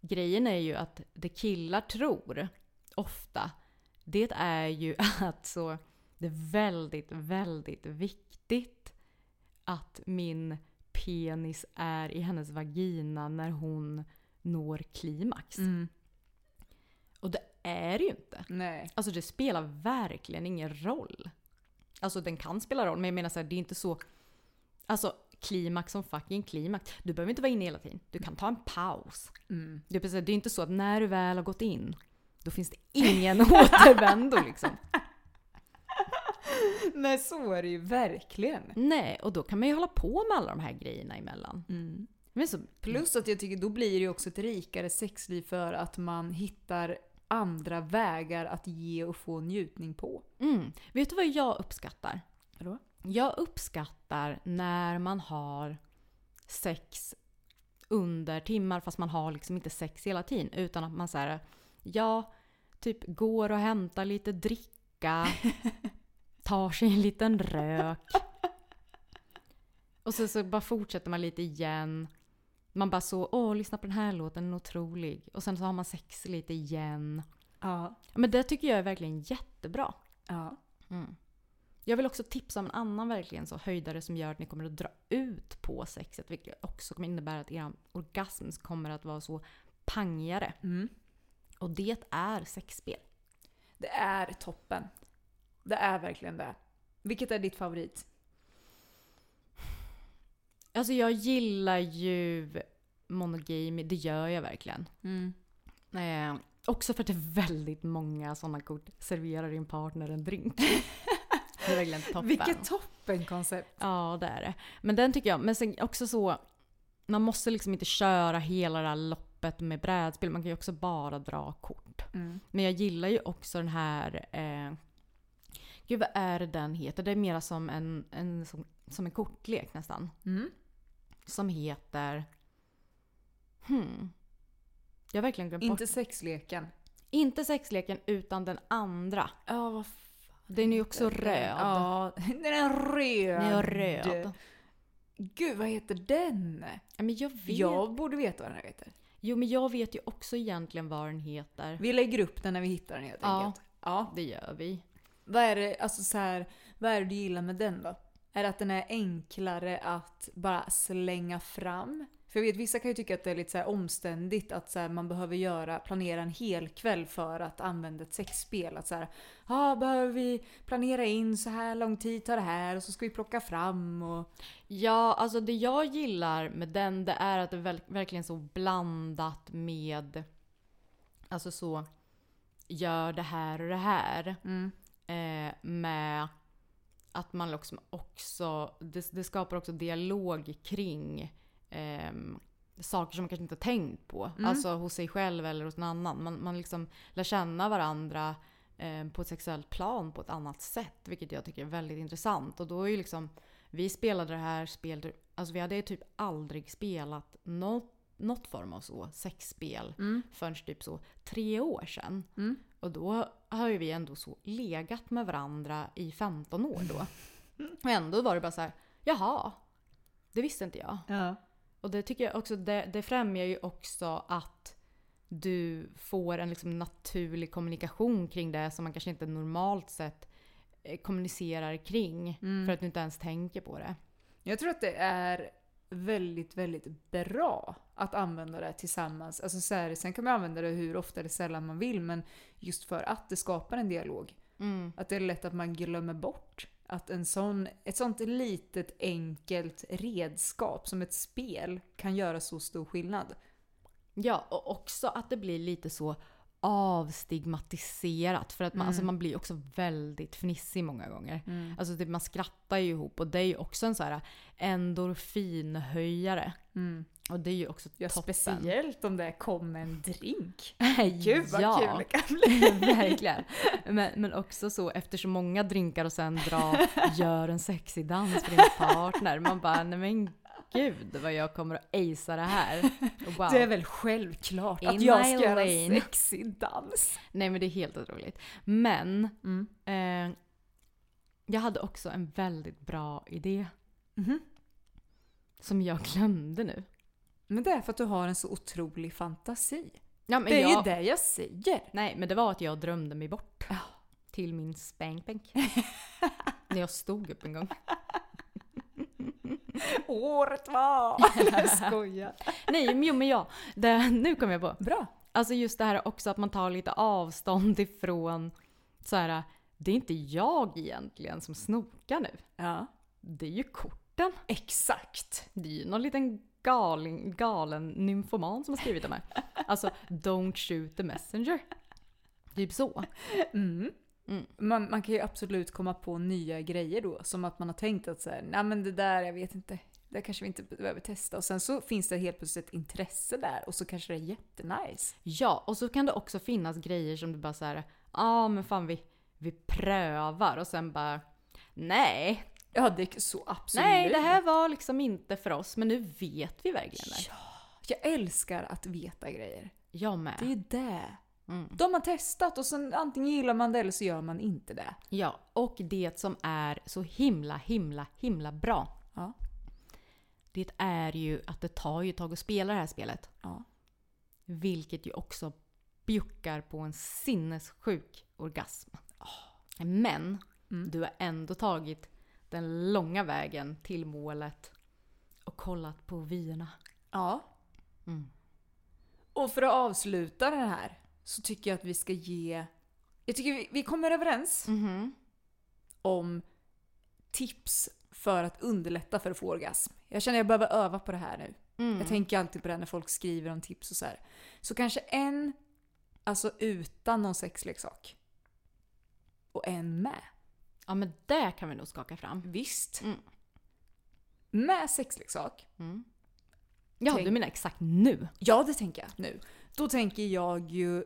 Grejen är ju att det killar tror ofta, det är ju att så det är väldigt, väldigt viktigt att min penis är i hennes vagina när hon når klimax. Mm. Och det är det ju inte. Nej. Alltså det spelar verkligen ingen roll. Alltså den kan spela roll, men jag menar så här, det är inte så... Alltså klimax som fucking klimax. Du behöver inte vara inne hela tiden. Du kan ta en paus. Mm. Det är precis- det är inte så att när du väl har gått in, då finns det ingen återvändo liksom. Nej, så är det ju verkligen. Nej, och då kan man ju hålla på med alla de här grejerna emellan. Mm. Men så, Plus att jag tycker då blir det ju också ett rikare sexliv för att man hittar andra vägar att ge och få njutning på. mm. Vet du vad jag uppskattar? Vadå? Jag uppskattar när man har sex under timmar fast man har liksom inte sex hela tiden. Utan att man säger ja, typ går och hämtar lite dricka, tar sig en liten rök. Och så, så bara fortsätter man lite igen. Man bara så, åh lyssna på den här låten, den är otrolig. Och sen så har man sex lite igen. Ja, Men det tycker jag är verkligen jättebra. Ja. Mm. Jag vill också tipsa om en annan verkligen så höjdare som gör att ni kommer att dra ut på sexet. Vilket också kommer innebära att er orgasm kommer att vara så pangigare. Mm. Och det är sexspel. Det är toppen. Det är verkligen det. Vilket är ditt favorit? Alltså jag gillar ju monogamy, det gör jag verkligen. Mm. Eh, också för att det är väldigt många sådana kort. Serverar din partner en drink. det är verkligen toppen. Vilket toppenkoncept! Ja, det är det. Men den tycker jag, men sen också så, man måste liksom inte köra hela det här loppet med brädspel. Man kan ju också bara dra kort. Mm. Men jag gillar ju också den här, eh, gud vad är det den heter? Det är mera som en, en, som, som en kortlek nästan. Mm. Som heter, hmm. Jag har verkligen glömt bort. Inte sexleken. Inte sexleken utan den andra. Ja, vad Den är ju också röd. Ja, den är röd. Den är röd. Gud, vad heter den? Ja, men jag vet. Jag borde veta vad den här heter. Jo men jag vet ju också egentligen vad den heter. Vi lägger upp den när vi hittar den helt Ja. enkelt. Ja. Det gör vi. Vad är det, alltså så här, vad är det du gillar med den då? Är det att den är enklare att bara slänga fram? För jag vet vissa kan ju tycka att det är lite så omständigt att så här, man behöver göra, planera en hel kväll för att använda ett sexspel. Att så här, ah, behöver vi planera in så här lång tid tar det här och så ska vi plocka fram och... Ja, alltså det jag gillar med den det är att det är verkligen så blandat med Alltså så Gör det här och det här. Mm. Eh, med att man liksom också det, det skapar också dialog kring ehm, saker som man kanske inte har tänkt på. Mm. Alltså hos sig själv eller hos någon annan. Man, man liksom lär känna varandra eh, på ett sexuellt plan på ett annat sätt. Vilket jag tycker är väldigt intressant. Och då är ju liksom, vi spelade det här spelet, alltså vi hade typ aldrig spelat något, något form av så sexspel Mm. förrän typ så tre år sedan. Mm. Och då har ju vi ändå så legat med varandra i 15 år då. Och ändå var det bara så här, jaha, det visste inte jag. Ja. Och det tycker jag också, det, det främjar ju också att du får en liksom naturlig kommunikation kring det som man kanske inte normalt sett eh, kommunicerar kring. Mm. För att du inte ens tänker på det. Jag tror att det är väldigt, väldigt bra att använda det tillsammans. Alltså så här, sen kan man använda det hur ofta eller sällan man vill, men just för att det skapar en dialog. Mm. Att det är lätt att man glömmer bort att en sån, ett sånt litet enkelt redskap som ett spel kan göra så stor skillnad. Ja, och också att det blir lite så avstigmatiserat. För att man, alltså man blir också väldigt fnissig många gånger. Alltså typ man skrattar ju ihop och det är ju också en så här endorfinhöjare. Och det är ju också Ja, toppen. speciellt om det kom en drink. Gud Gud vad ja. kul det kan bli. Verkligen. Men, men också så efter så många drinkar och sen dra, gör en sexig dans för din partner. Man bara, nej men gud vad jag kommer att acea det här. Wow. Det är väl självklart att In jag my ska göra en sexig dans. Nej men det är helt otroligt. Men Mm. eh, jag hade också en väldigt bra idé. Mhm. Som jag glömde nu. Men det är för att du har en så otrolig fantasi. Ja, Det är jag, ju det jag säger. Nej men det var att jag drömde mig bort. Till min spankbänk. När jag stod upp en gång. Året var! Jag skojar. Nej men jo men ja, det, nu kom jag på. Bra. Alltså just det här också att man tar lite avstånd ifrån så här. Det är inte jag egentligen som snokar nu. Ja. Det är ju korten. Exakt. Det är ju någon liten galen, galen nymfoman som har skrivit de här. Alltså, don't shoot the messenger. Typ så. Mm. Man, man kan ju absolut komma på nya grejer då. Som att man har tänkt att så här, nej men det där, jag vet inte. Det kanske vi inte behöver testa. Och sen så finns det helt plötsligt ett intresse där och så kanske det är jättenice. Ja, och så kan det också finnas grejer som du bara så här, ja ah, men fan vi, vi prövar och sen bara, nej, Ja, det är så absolut. nej det här var liksom inte för oss men nu vet vi verkligen det. Jag älskar att veta grejer. Jag med. Det är det. Mm. De har testat och sen antingen gillar man det eller så gör man inte det. Ja, och det som är så himla, himla, himla bra. Ja. Det är ju att det tar ju ett tag att spela det här spelet. Ja. Vilket ju också bjuckar på en sinnessjuk orgasm. Men Mm. du har ändå tagit den långa vägen till målet och kollat på vyerna. Ja. Mm. Och för att avsluta det här så tycker jag att vi ska ge... Jag tycker vi, vi kommer överens Mhm. om tips för att underlätta för att få orgasm. Jag känner att jag behöver öva på det här nu. Mm. Jag tänker alltid på det när folk skriver om tips och så här. Så kanske en, alltså utan någon sexleksak. Och en med. Ja men det kan vi nog skaka fram. Visst. Mm. Med sexleksak. Ja, Tänk- du menar exakt nu? Ja, det tänker jag nu. Då tänker jag ju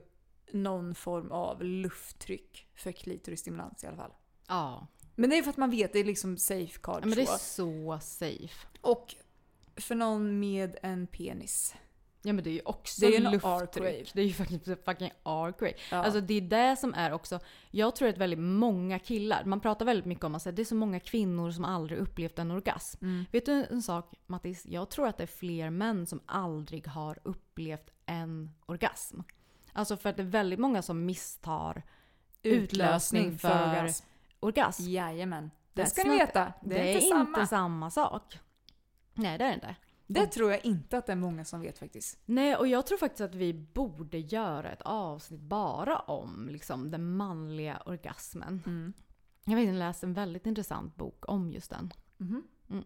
någon form av lufttryck för klitorisstimulans i alla fall. Ja. Men det är för att man vet, det är liksom safeguard ja men det är så. safe. Och för någon med en penis. Ja men det är ju också Det är en lufttryck. Det är ju faktiskt en fucking arc-wave. Ja. Alltså det är det som är också, jag tror att väldigt många killar, man pratar väldigt mycket om att det är så många kvinnor som aldrig upplevt en orgasm. Mm. Vet du en sak Mattis? Jag tror att det är fler män som aldrig har upplevt en orgasm. Alltså för att det är väldigt många som misstar utlösning för, orgasm. orgasm. Jajamän. Det ska ni veta. Det är, inte, samma. samma sak. Nej det är det inte. Det tror jag inte att det är många som vet faktiskt. Nej, och jag tror faktiskt att vi borde göra ett avsnitt bara om liksom, den manliga orgasmen. Mm. Jag har faktiskt läst en väldigt intressant bok om just den. Mhm. Mm.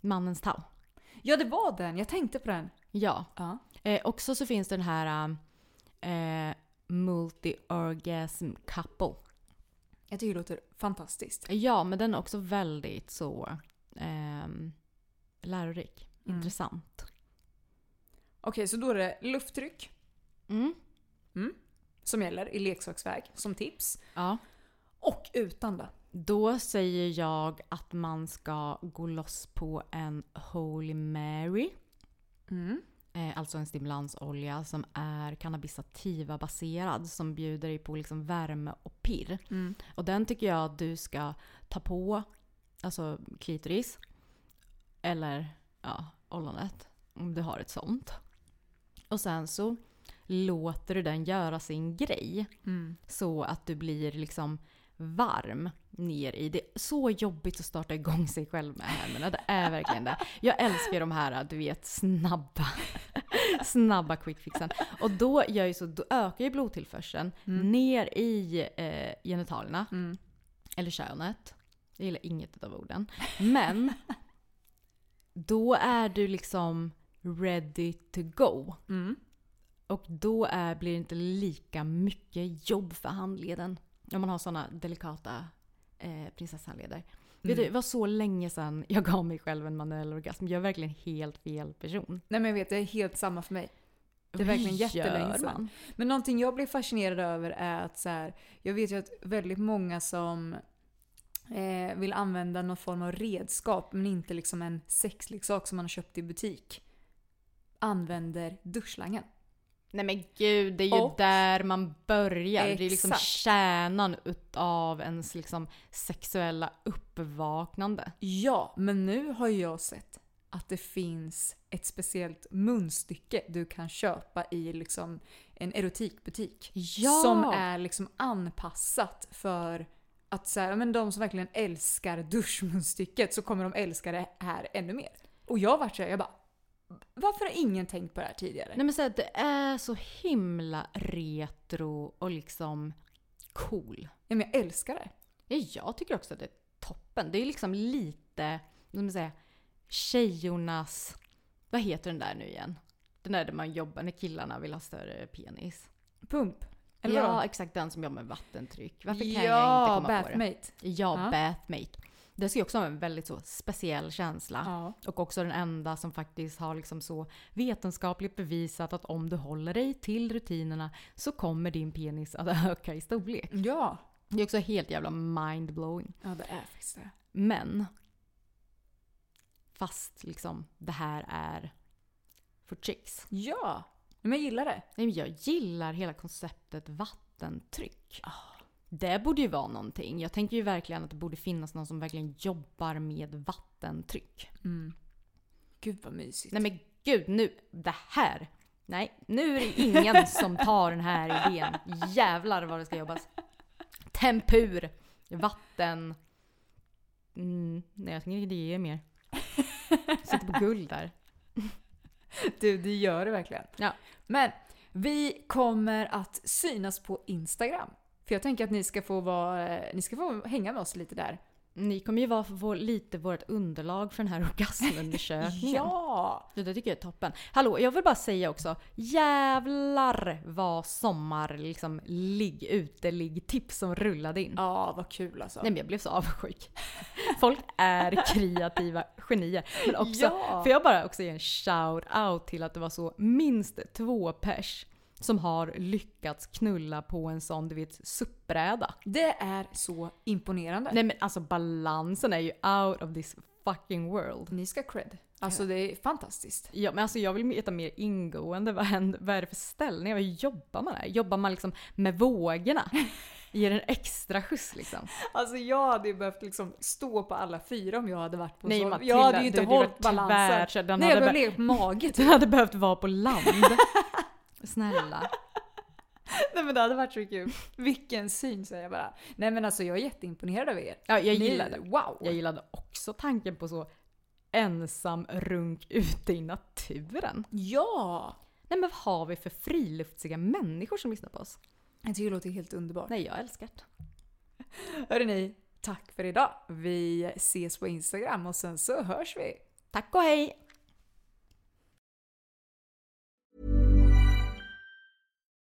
Mannens tau. Ja, det var den. Jag tänkte på den. Ja. Ja. Eh, också så finns den här eh, multi-orgasm couple. Jag tycker det låter fantastiskt. Ja, men den är också väldigt så ehm, lärorik. Mm. Intressant. Okej, så då är det lufttryck Mm. som gäller i leksaksväg som tips. Ja. Och utan då. Då säger jag att man ska gå loss på en Holy Mary. Mm. Eh, alltså en stimulansolja som är cannabisativa baserad som bjuder dig på liksom värme och pirr. Mm. Och den tycker jag att du ska ta på, alltså klitoris. Eller ja, ollonet. Om du har ett sånt. Och sen så låter du den göra sin grej. Mm. Så att du blir liksom varm ner i. Det är så jobbigt att starta igång sig själv med händerna. Det är verkligen det. Jag älskar de här, du vet, snabba, snabba quick fixen. Och då, gör ju så, då ökar ju blodtillförseln ner i eh, genitalierna. Mm. Eller könet. Jag gillar inget av orden. Men då är du liksom ready to go. Mm. Och då är, blir det inte lika mycket jobb för handleden. Om man har såna delikata eh, prinsesshandleder. Vet du, det var så länge sedan jag gav mig själv en manuell orgasm. Jag är verkligen helt fel person. Nej men jag vet, det är helt samma för mig. Det är verkligen jättelänge sedan. Men någonting jag blir fascinerad över är att så här, jag vet ju att väldigt många som eh, vill använda någon form av redskap men inte liksom en sexleksak som man har köpt i butik använder duschslangen. Nej men gud, det är ju Och- där man börjar. Det är liksom Exakt. kärnan utav ens liksom sexuella uppvaknande. Ja, men nu har jag sett att det finns ett speciellt munstycke du kan köpa i liksom en erotikbutik. Ja! Som är liksom anpassat för att så här, men de som verkligen älskar duschmunstycket så kommer de älska det här ännu mer. Och jag vart såhär, jag bara varför har ingen tänkt på det här tidigare? Nej men så här, det är så himla retro och liksom cool. Ja, men jag älskar det. Ja, jag tycker också att det är toppen. Det är liksom lite, vad ska man tjejornas... Vad heter den där nu igen? Den där där man jobbar när killarna vill ha större penis. Pump. Eller ja, vadå? exakt den som jobbar med vattentryck. Varför kan jag ja, inte komma på det? Bathmate. Ja, Ja. Bathmate. Det ska ju också ha en väldigt så speciell känsla. Ja. Och också den enda som faktiskt har liksom så vetenskapligt bevisat att om du håller dig till rutinerna så kommer din penis att öka i storlek. Ja. Det är också helt jävla mindblowing. Ja, det är faktiskt det. Men fast liksom det här är för chicks. Ja. Men jag gillar det. Nej, men Jag gillar hela konceptet vattentryck. Det borde ju vara någonting. Jag tänker ju verkligen att det borde finnas någon som verkligen jobbar med vattentryck. Gud vad mysigt. Nej men gud, nu, det här. Nej, nu är det ingen som tar den här idén. Jävlar vad det ska jobbas. Tempur, vatten. Mm, nej jag tänker inte ge er mer. Sitter på guld där. Du, det gör det verkligen. Ja. Men vi kommer att synas på Instagram. För jag tänker att ni ska få, vara, ni ska få hänga med oss lite där. Ni kommer ju vara vår, lite vårt underlag för den här orgasmundersökningen. Ja! Det där tycker jag är toppen. Hallå, jag vill bara säga också. Jävlar vad sommar liksom ligg ute ligg tips som rullade in. Ja, vad kul alltså. Nej men jag blev så avundsjuk. Folk är kreativa genier. Men också, Ja. får jag bara också ge en shout-out till att det var så minst två pers som har lyckats knulla på en sån du vet suppbräda. Det är så imponerande. Nej men alltså balansen är ju out of this fucking world. Ni ska cred. Alltså det är fantastiskt. Ja, men alltså jag vill veta mer ingående. Vad, händer, vad är det för ställningar? Vad jobbar man där? Jobbar man liksom med vågorna? Ger en extra skjuts liksom? Alltså jag hade ju behövt liksom stå på alla fyra om jag hade varit på Nej, så. Matilda, Jag hade ju inte du hållit balansen. tvärkörd. Den Nej, jag hade bör- ligga på mage typ. hade behövt vara på land. Snälla. Nej men det hade varit så kul. Vilken syn säger jag bara. Nej men alltså jag är jätteimponerad av er. Ja, jag Ni- gillade Wow! Jag gillade också tanken på så ensam runk ute i naturen. Ja! Nej men vad har vi för friluftsiga människor som lyssnar på oss? Jag tycker det låter helt underbart. Nej, jag älskar det. Hörrni, tack för idag. Vi ses på Instagram och sen så hörs vi. Tack och hej!